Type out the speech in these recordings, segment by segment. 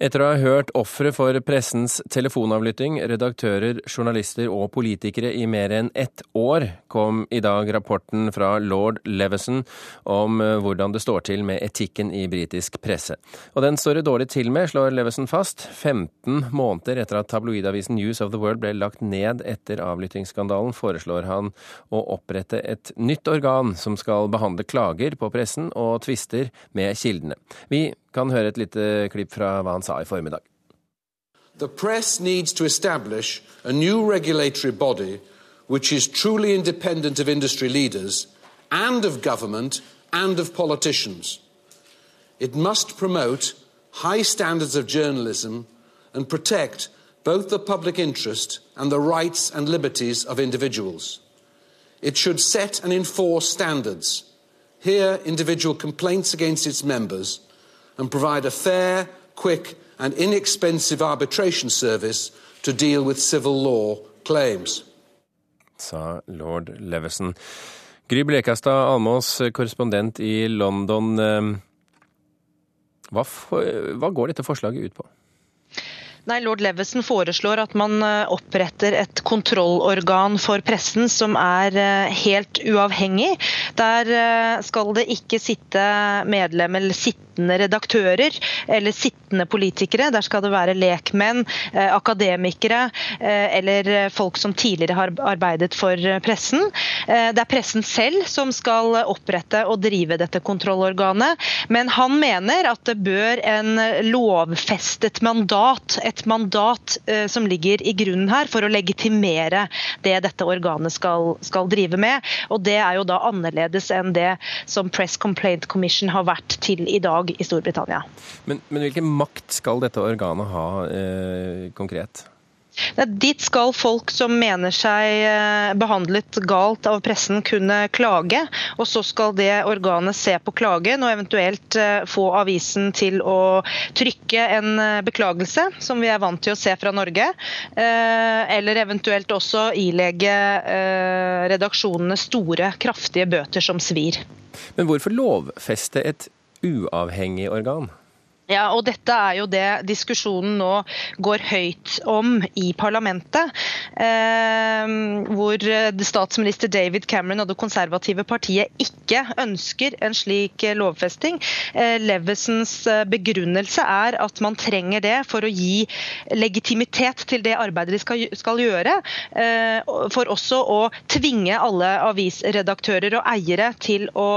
Etter å ha hørt ofre for pressens telefonavlytting, redaktører, journalister og politikere i mer enn ett år, kom i dag rapporten fra lord Leveson om eh, hvordan det står til med etikken i britisk presse. Og den står det dårlig til med, slår Leveson fast, 15 måneder etter at tabloidavisen News of the World ble lagt ned etter avlyttingsskandalen, foreslår han å opprette et nytt organ som skal behandle klager på pressen og tvister med kildene. Vi kan høre et lite klipp fra hva han sa i formiddag. The press needs to establish a new regulatory body which is truly independent of industry leaders and of government and of politicians. It must promote high standards of journalism and protect both the public interest and the rights and liberties of individuals. It should set and enforce standards, hear individual complaints against its members, and provide a fair, quick, and inexpensive arbitration service to deal with civil law claims. Sa lord Leveson. Gry Blekastad Almås, korrespondent i London. Hva, for, hva går dette forslaget ut på? Nei, Lord Leveson foreslår at man eh, oppretter et kontrollorgan for pressen som er eh, helt uavhengig. Der skal det ikke sitte medlem eller sittende redaktører eller sittende politikere. Der skal det være lekmenn, eh, akademikere eh, eller folk som tidligere har arbeidet for pressen. Eh, det er pressen selv som skal opprette og drive dette kontrollorganet. Men han mener at det bør en lovfestet mandat, et mandat som ligger i grunnen her, for å legitimere det dette organet skal, skal drive med. Og det er jo da annerledes enn det som Press Complaint Commission har vært til i dag i Storbritannia. Men, men hvilken makt skal dette organet ha eh, konkret? Dit skal folk som mener seg eh, behandlet galt av pressen kunne klage. og Så skal det organet se på klagen og eventuelt eh, få avisen til å trykke en eh, beklagelse, som vi er vant til å se fra Norge. Eller eventuelt også ilegge redaksjonene store, kraftige bøter som svir. Men hvorfor lovfeste et uavhengig organ? Ja, og Dette er jo det diskusjonen nå går høyt om i parlamentet. Eh, hvor statsminister David Cameron og det konservative partiet ikke ønsker en slik lovfesting. Eh, Levesons eh, begrunnelse er at man trenger det for å gi legitimitet til det arbeidet de skal, skal gjøre. Eh, for også å tvinge alle avisredaktører og eiere til å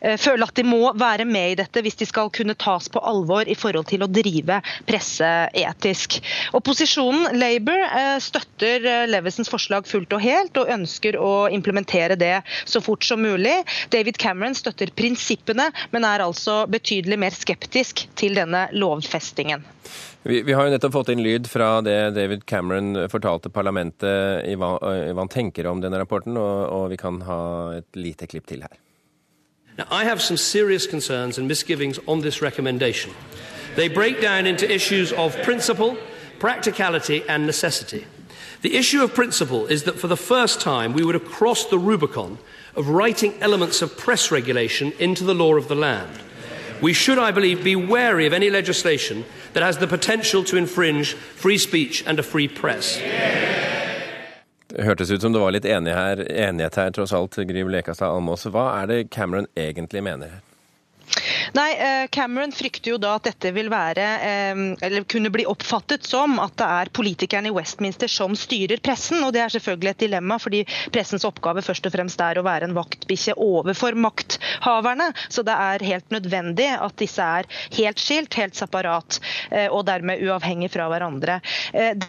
eh, føle at de må være med i dette hvis de skal kunne tas på alvor i forhold til å drive presseetisk. Opposisjonen, Labour, eh, støtter Levisons forslag fullt og helt, og ønsker å implementere det så fort som mulig. David Cameron støtter prinsippene, men er altså betydelig mer skeptisk til denne lovfestingen. Vi, vi, har jo nettopp fått inn lyd fra det David Cameron fortalte parlamentet i hva, i hva han tenker om denne rapporten, og, og vi kan ha et lite klipp til her. Now, I have some serious concerns and misgivings on this recommendation. They break down into issues of principle, practicality, and necessity. The issue of principle is that for the first time we would have crossed the Rubicon of writing elements of press regulation into the law of the land. We should, I believe, be wary of any legislation that has the potential to infringe free speech and a free press. Yeah. Hørtes ut som det var litt enighet her, enighet her tross alt, Griv Lekastad Almås. Hva er det Cameron egentlig mener her? Nei, eh, Cameron frykter jo da at dette vil være, eh, eller kunne bli oppfattet som at det er politikerne i Westminster som styrer pressen. og Det er selvfølgelig et dilemma, fordi pressens oppgave først og fremst er å være en vaktbikkje overfor makthaverne. Så det er helt nødvendig at disse er helt skilt, helt separat, eh, og dermed uavhengig fra hverandre.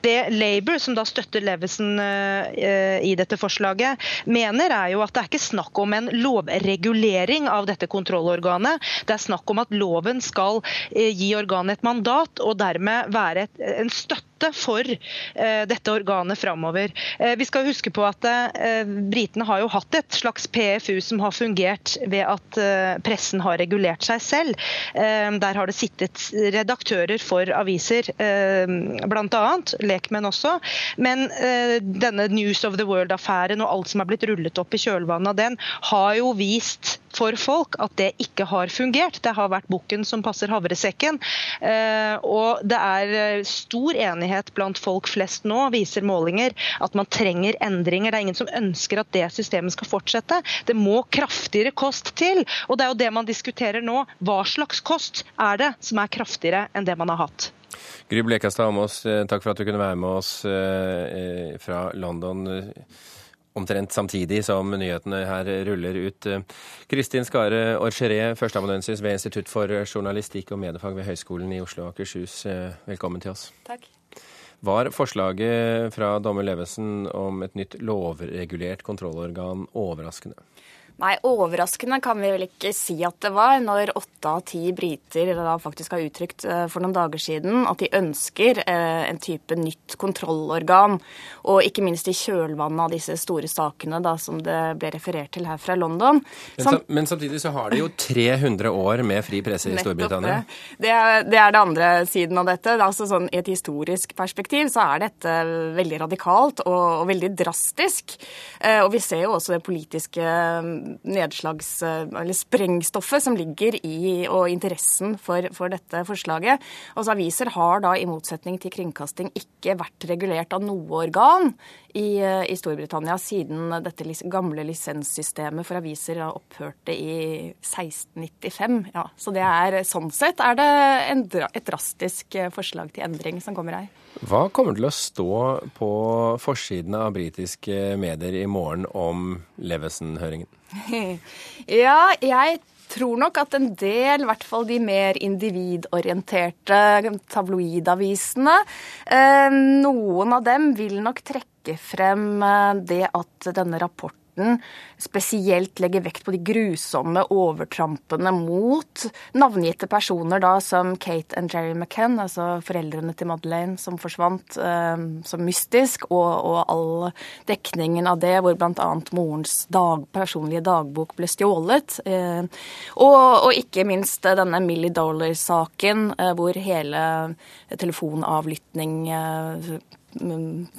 Det Labour, som da støtter Levison i dette forslaget, mener er jo at det er ikke snakk om en lovregulering av dette kontrollorganet. Det er snakk om at loven skal eh, gi organet et mandat, og dermed være en støtte for uh, dette organet framover. Uh, vi skal huske på at britene har jo hatt et slags PFU som har fungert ved at pressen har regulert seg selv. der har det sittet redaktører for aviser, uh, bl.a. lekmenn også. Men denne News of the World-affæren og alt som er blitt rullet opp i kjølvannet av den, har jo vist for folk at det ikke har fungert. Det har vært bukken som passer havresekken. Eh, og det er eh, stor enighet blant folk flest nå, viser målinger, at man trenger endringer. Det er ingen som ønsker at det systemet skal fortsette. Det må kraftigere kost til. Og det er jo det man diskuterer nå. Hva slags kost er det som er kraftigere enn det man har hatt? Gry Blekastad Amås, eh, takk for at du kunne være med oss fra London omtrent samtidig som nyhetene her ruller ut. Kristin Skare Orgeré, førsteamanuensis ved Institutt for journalistikk og mediefag ved Høgskolen i Oslo og Akershus. Velkommen til oss. Takk. Var forslaget fra dommer Levesen om et nytt lovregulert kontrollorgan overraskende? Nei, overraskende kan vi vel ikke si at det var, når åtte av ti briter da faktisk har uttrykt eh, for noen dager siden at de ønsker eh, en type nytt kontrollorgan. Og ikke minst i kjølvannet av disse store sakene da, som det ble referert til her fra London. Men, men samtidig så har de jo 300 år med fri presse i Storbritannia. Det er, det er det andre siden av dette. Altså, sånn, I et historisk perspektiv så er dette veldig radikalt og, og veldig drastisk. Eh, og vi ser jo også det politiske nedslags... Eller sprengstoffet som ligger i og interessen for, for dette forslaget. Altså Aviser har da i motsetning til kringkasting ikke vært regulert av noe organ i, i Storbritannia siden dette gamle lisenssystemet for aviser opphørte i 1695. Ja, så det er, sånn sett er det en, et drastisk forslag til endring som kommer her. Hva kommer til å stå på forsidene av britiske medier i morgen om Levesen-høringen? Ja, jeg tror nok at en del, i hvert fall de mer individorienterte tabloidavisene, eh, noen av dem vil nok trekke frem eh, det at denne rapporten rapporten spesielt legger vekt på de grusomme overtrampene mot navngitte personer da, som Kate og Jerry McCann, altså foreldrene til Madeleine som forsvant eh, som mystisk, og, og, all dekningen av det, hvor bl.a. morens dag, personlige dagbok ble stjålet. Eh, og, og, ikke minst denne Millie Dollar-saken, eh, hvor hele telefonavlytting eh,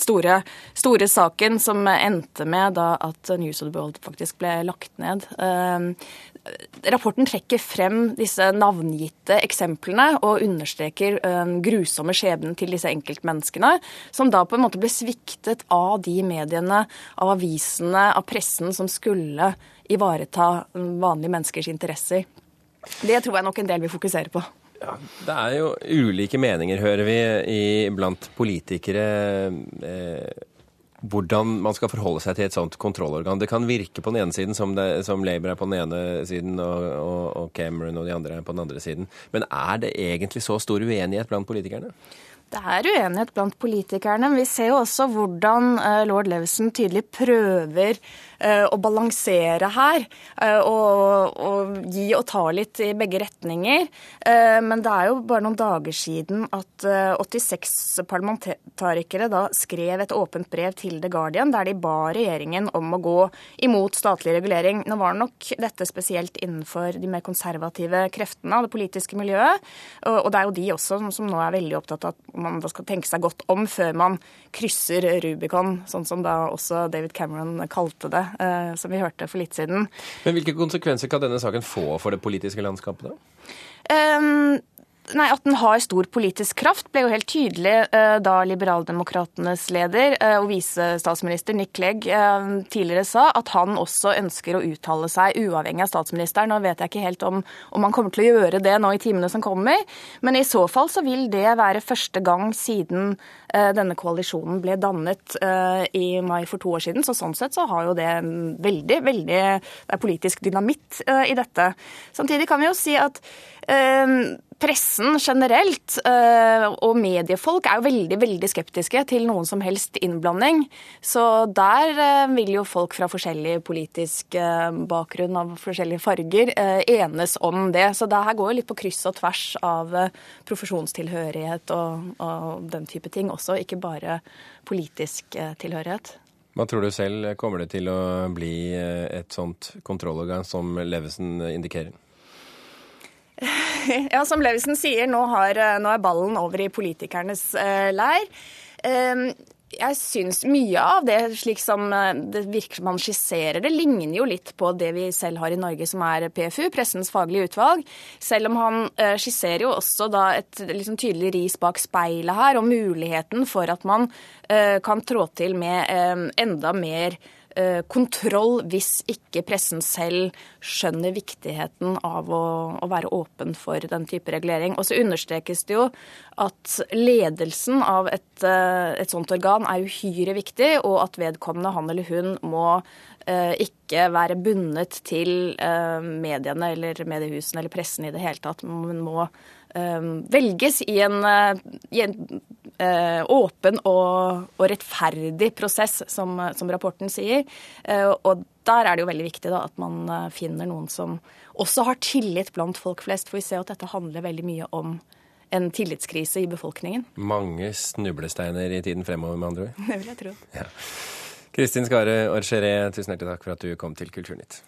store, store, saken som endte med da at News of the World faktisk ble lagt ned. Ehm, rapporten trekker frem disse navngitte eksemplene og understreker um, grusomme skjebnen til disse enkeltmenneskene, som da på en måte ble sviktet av de mediene, av avisene, av pressen som skulle ivareta vanlige menneskers interesser. Det tror jeg nok en del vil fokusere på. Ja, det er jo ulike meninger, hører vi, i, blant politikere. Eh, hvordan man skal forholde seg til et sånt kontrollorgan. Det kan virke på den ene siden som, det, som Labour er på den ene siden, og, og, og Cameron og de andre er på den andre siden. Men er det egentlig så stor uenighet blant politikerne? Det er uenighet blant politikerne. Men Vi ser jo også hvordan eh, lord Levison tydelig prøver å balansere her. Eh, og, og, gi og ta litt i begge retninger. Men det er jo bare noen dager siden at 86 parlamentarikere da skrev et åpent brev til The Guardian der de ba regjeringen om å gå imot statlig regulering. Nå var nok dette spesielt innenfor de mer konservative kreftene av det politiske miljøet. Og det er jo de også som nå er veldig opptatt av at man skal tenke seg godt om før man krysser Rubicon, sånn som da også David Cameron kalte det, eh, som vi hørte for litt siden. Men hvilke konsekvenser kan denne saken få for det politiske landskapet, da? Um, Nei, At den har stor politisk kraft, ble jo helt tydelig uh, da Liberaldemokratenes leder uh, og visestatsminister Nick Clegg uh, tidligere sa at han også ønsker å uttale seg uavhengig av statsministeren. Nå vet jeg ikke helt om, om han kommer til å gjøre det nå i timene som kommer, men i så fall så vil det være første gang siden denne koalisjonen ble dannet i mai for to år siden. Så sånn sett så har jo det veldig, veldig politisk dynamitt i dette. Samtidig kan vi jo si at pressen generelt eh, og mediefolk er jo veldig veldig skeptiske til noen som helst innblanding. Så der eh, vil jo folk fra forskjellig politisk eh, bakgrunn av forskjellige farger enes om det. Så det her går jo litt på kryss og tvers av profesjonstilhørighet og, og den type ting også, ikke bare politisk tilhørighet. Hva tror du selv kommer det til å bli et sånt kontrollorgan som Levesen indikerer? Ja, som Levisen sier, nå, har, eh, nå, er ballen over i politikernes uh, leir. Um, jeg syns mye av det, slik som eh, det virker som han skisserer det, ligner jo litt på det vi selv har i Norge, som er PFU, Pressens faglige utvalg. Selv om han skisserer jo også da et liksom tydelig ris bak speilet her, og muligheten for at man kan trå til med enda mer Eh, kontroll hvis ikke pressen selv skjønner viktigheten av å, å, være åpen for den type regulering. Og så understrekes det jo at ledelsen av et, eh, et sånt organ er uhyre viktig, og at vedkommende, han eller hun, må eh, ikke være bundet til mediene eller mediehusene eller pressen i det hele tatt, men må velges i en, i en Eh, åpen og, og, rettferdig prosess, som, som rapporten sier. Eh, og der er det jo veldig viktig da, at man eh, finner noen som også har tillit blant folk flest. For vi ser at dette handler veldig mye om en tillitskrise i befolkningen. Mange snublesteiner i tiden fremover, med andre ord? Det vil jeg tro. Ja. Kristin Skare Orcheré, tusen hjertelig takk for at du kom til Kulturnytt.